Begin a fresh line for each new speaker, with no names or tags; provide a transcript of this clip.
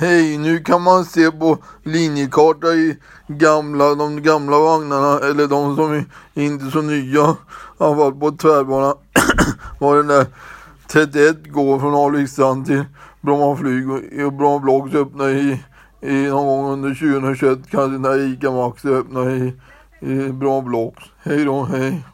Hej, nu kan man se på linjekarta i gamla, de gamla vagnarna, eller de som är inte så nya, i alla fall på tvärbanan, var den där 31 går från Alvikstrand till Bromma flyg och, Bromma Blocks öppnar i, i någon gång under 2021, kanske när ICA Maxi öppnar i, i Bromma Blocks. Hej då, hej.